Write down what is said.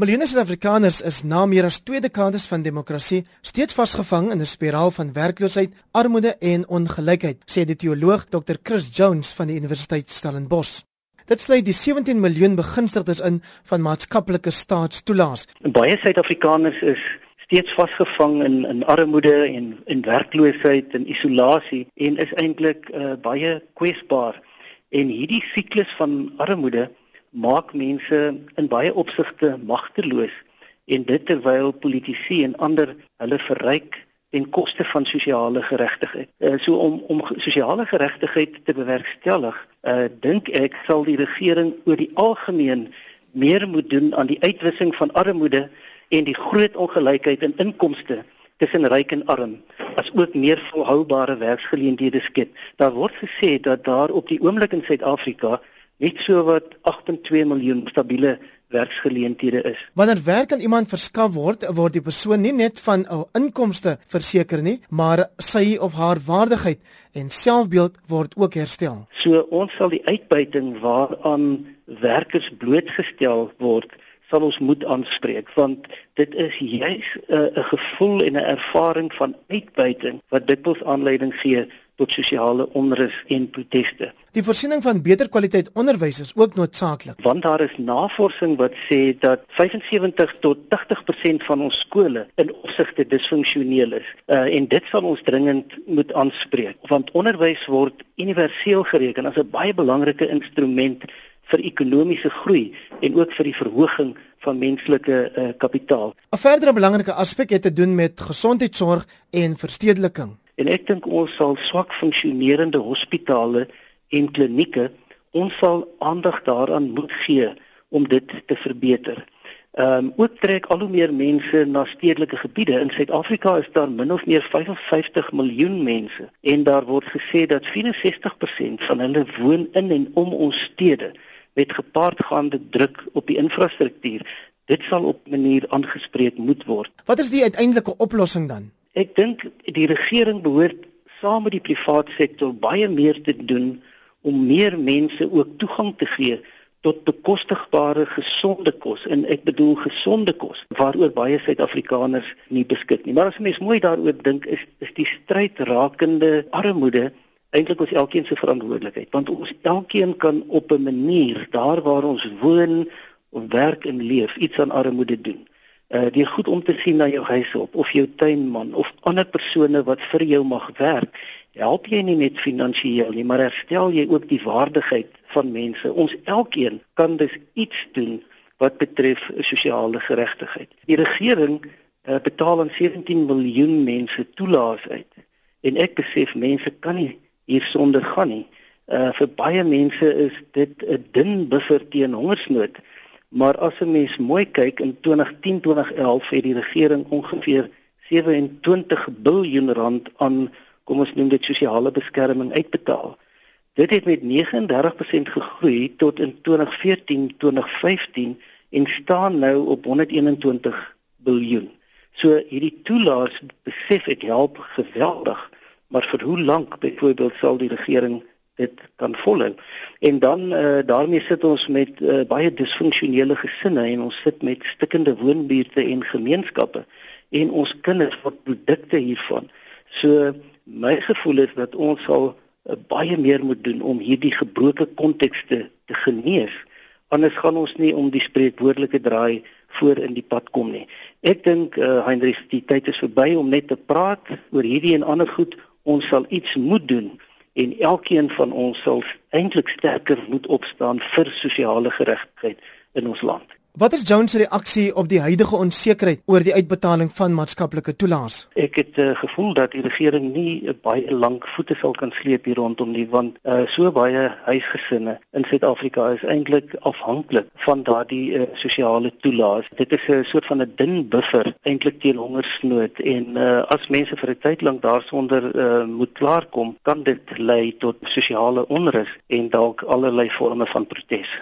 Miljoene Suid-Afrikaners is na meer as 2 dekades van demokrasie steeds vasgevang in 'n spiraal van werkloosheid, armoede en ongelykheid, sê die teoloog Dr. Chris Jones van die Universiteit Stellenbosch. Dit sluit die 17 miljoen begunstigdes in van maatskaplike staatstoelaas. Baie Suid-Afrikaners is steeds vasgevang in in armoede en en werkloosheid en isolasie en is eintlik uh, baie kwesbaar. En hierdie siklus van armoede maak mense in baie opsigte magteloos en dit terwyl politici en ander hulle verryk ten koste van sosiale geregtigheid. Uh, so om om sosiale geregtigheid te bewerkstellig, uh, dink ek sal die regering oor die algemeen meer moet doen aan die uitwissing van armoede en die groot ongelykheid in inkomste tussen ryk en arm as ook meer volhoubare werksgeleenthede skep. Daar word gesê dat daar op die oomblik in Suid-Afrika net so wat 8.2 miljoen stabiele werksgeleenthede is. Wanneer werk aan iemand verskaf word, word die persoon nie net van 'n inkomste verseker nie, maar sy of haar waardigheid en selfbeeld word ook herstel. So ons sal die uitbuiting waaraan werkers blootgestel word sal ons moet aanspreek want dit is juis 'n uh, gevoel en 'n ervaring van uitbuiting wat dikwels aanleiding gee tot sosiale onrus en proteste. Die voorsiening van beter kwaliteit onderwys is ook noodsaaklik. Want daar is navorsing wat sê dat 75 tot 80% van ons skole in opsigte disfunksioneel is. Uh, en dit sal ons dringend moet aanspreek want onderwys word universeel gereken as 'n baie belangrike instrument vir ekonomiese groei en ook vir die verhoging van menslike uh, kapitaal. 'n Verdere belangrike aspek het te doen met gesondheidsorg en verstedeliking. En ek dink ons sal swak funksionerende hospitale en klinieke ons sal aandag daaraan moet gee om dit te verbeter. Ehm um, ook trek al hoe meer mense na stedelike gebiede. In Suid-Afrika is daar min of meer 55 miljoen mense en daar word gesê dat 64% van hulle woon in en om ons stede met gepaardgaande druk op die infrastruktuur. Dit sal op 'n manier aangespreek moet word. Wat is die uiteindelike oplossing dan? Ek dink die regering behoort saam met die private sektor baie meer te doen om meer mense ook toegang te gee tot bekostigbare gesonde kos. En ek bedoel gesonde kos waaroor baie Suid-Afrikaners nie beskik nie. Maar as mens mooi daaroor dink is is die stryd rakende armoede eintlik ons elkeen se verantwoordelikheid. Want ons elkeen kan op 'n manier daar waar ons woon, werk en leef iets aan armoede doen uh die goed om te sien na jou huis op of jou tuinman of ander persone wat vir jou mag werk help jy nie net finansiëel nie maar herstel jy ook die waardigheid van mense. Ons elkeen kan dus iets doen wat betref sosiale geregtigheid die regering uh, betaal aan 17 miljoen mense toelaas uit. En ek besef mense kan nie hiersonder gaan nie. Uh vir baie mense is dit 'n dun buffer teen hongersnood Maar as 'n mens mooi kyk in 2010-2011 het die regering ongeveer 27 miljard rand aan kom ons noem dit sosiale beskerming uitbetaal. Dit het met 39% gegroei tot in 2014-2015 en staan nou op 121 miljard. So hierdie toelaas besef ek help geweldig, maar vir hoe lank byvoorbeeld sal die regering dit kan volhou. En dan uh, daarmee sit ons met uh, baie disfunksionele gesinne en ons sit met stikkende woonbuurte en gemeenskappe en ons kinders word produkte hiervan. So my gevoel is dat ons sal uh, baie meer moet doen om hierdie gebroke kontekste te genees. Anders gaan ons nie om die spreekwoordelike draai voor in die pad kom nie. Ek dink uh, Heinrich, die tyd is verby om net te praat oor hierdie en ander goed. Ons sal iets moet doen en elkeen van ons sal eintlik sterker moet opstaan vir sosiale geregtigheid in ons land. Wat is Jones se reaksie op die huidige onsekerheid oor die uitbetaling van maatskaplike toelaas? Ek het uh, gevoel dat die regering nie uh, baie lank voete sal kan sleep hier rondom nie want uh, so baie huisgesinne in Suid-Afrika is eintlik afhanklik van daardie uh, sosiale toelaas. Dit is 'n soort van 'n dun buffer eintlik teen hongersnood en uh, as mense vir 'n tyd lank daarsonder uh, moet klaarkom, kan dit lei tot sosiale onrus en dalk allerlei forme van protes.